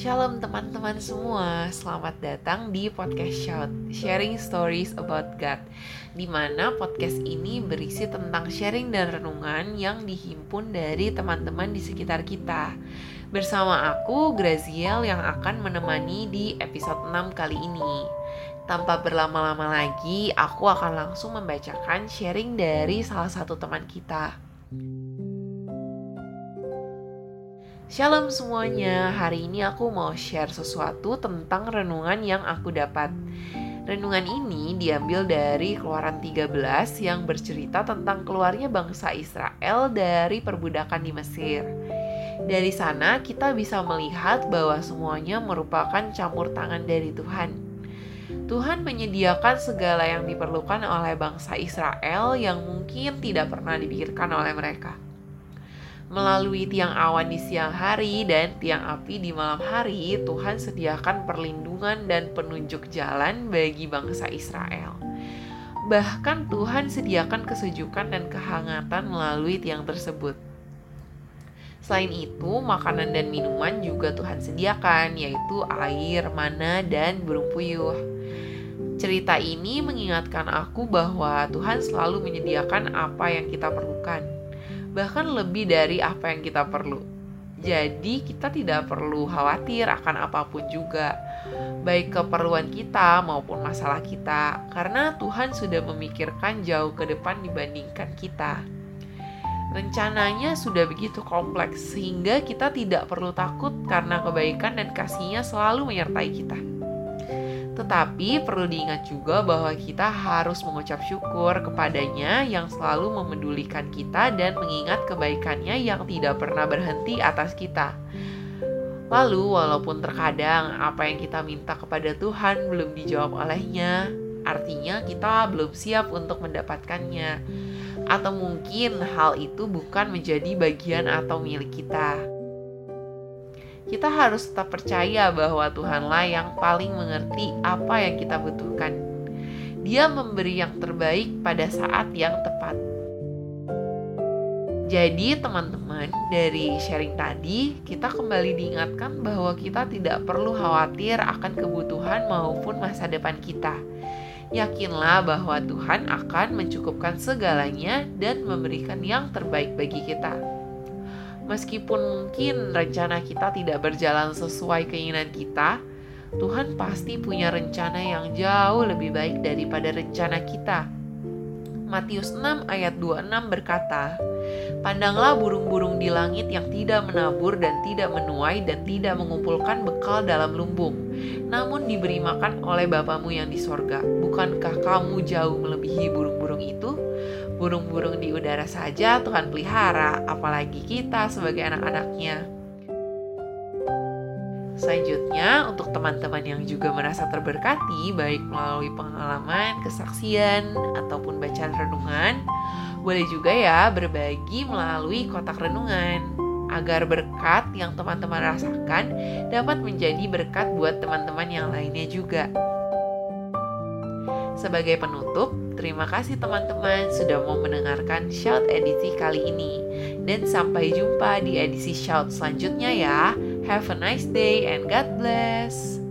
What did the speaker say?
Shalom teman-teman semua, selamat datang di podcast Shout, Sharing Stories About God di mana podcast ini berisi tentang sharing dan renungan yang dihimpun dari teman-teman di sekitar kita. Bersama aku, Graziel yang akan menemani di episode 6 kali ini. Tanpa berlama-lama lagi, aku akan langsung membacakan sharing dari salah satu teman kita Shalom semuanya, hari ini aku mau share sesuatu tentang renungan yang aku dapat. Renungan ini diambil dari Keluaran 13 yang bercerita tentang keluarnya bangsa Israel dari perbudakan di Mesir. Dari sana kita bisa melihat bahwa semuanya merupakan campur tangan dari Tuhan. Tuhan menyediakan segala yang diperlukan oleh bangsa Israel yang mungkin tidak pernah dipikirkan oleh mereka Melalui tiang awan di siang hari dan tiang api di malam hari, Tuhan sediakan perlindungan dan penunjuk jalan bagi bangsa Israel. Bahkan Tuhan sediakan kesejukan dan kehangatan melalui tiang tersebut. Selain itu, makanan dan minuman juga Tuhan sediakan, yaitu air, mana, dan burung puyuh. Cerita ini mengingatkan aku bahwa Tuhan selalu menyediakan apa yang kita perlukan bahkan lebih dari apa yang kita perlu. Jadi, kita tidak perlu khawatir akan apa pun juga, baik keperluan kita maupun masalah kita, karena Tuhan sudah memikirkan jauh ke depan dibandingkan kita. Rencananya sudah begitu kompleks, sehingga kita tidak perlu takut karena kebaikan dan kasihnya selalu menyertai kita. Tetapi perlu diingat juga bahwa kita harus mengucap syukur kepadanya yang selalu memedulikan kita dan mengingat kebaikannya yang tidak pernah berhenti atas kita. Lalu, walaupun terkadang apa yang kita minta kepada Tuhan belum dijawab olehnya, artinya kita belum siap untuk mendapatkannya, atau mungkin hal itu bukan menjadi bagian atau milik kita kita harus tetap percaya bahwa Tuhanlah yang paling mengerti apa yang kita butuhkan. Dia memberi yang terbaik pada saat yang tepat. Jadi, teman-teman, dari sharing tadi, kita kembali diingatkan bahwa kita tidak perlu khawatir akan kebutuhan maupun masa depan kita. Yakinlah bahwa Tuhan akan mencukupkan segalanya dan memberikan yang terbaik bagi kita. Meskipun mungkin rencana kita tidak berjalan sesuai keinginan kita, Tuhan pasti punya rencana yang jauh lebih baik daripada rencana kita. Matius 6 ayat 26 berkata, Pandanglah burung-burung di langit yang tidak menabur dan tidak menuai dan tidak mengumpulkan bekal dalam lumbung, namun diberi makan oleh Bapamu yang di sorga. Bukankah kamu jauh melebihi burung-burung itu? Burung-burung di udara saja Tuhan pelihara, apalagi kita sebagai anak-anaknya. Selanjutnya, untuk teman-teman yang juga merasa terberkati, baik melalui pengalaman, kesaksian, ataupun bacaan renungan, boleh juga ya berbagi melalui kotak renungan, agar berkat yang teman-teman rasakan dapat menjadi berkat buat teman-teman yang lainnya juga. Sebagai penutup, terima kasih teman-teman sudah mau mendengarkan Shout edisi kali ini. Dan sampai jumpa di edisi Shout selanjutnya ya. Have a nice day and God bless.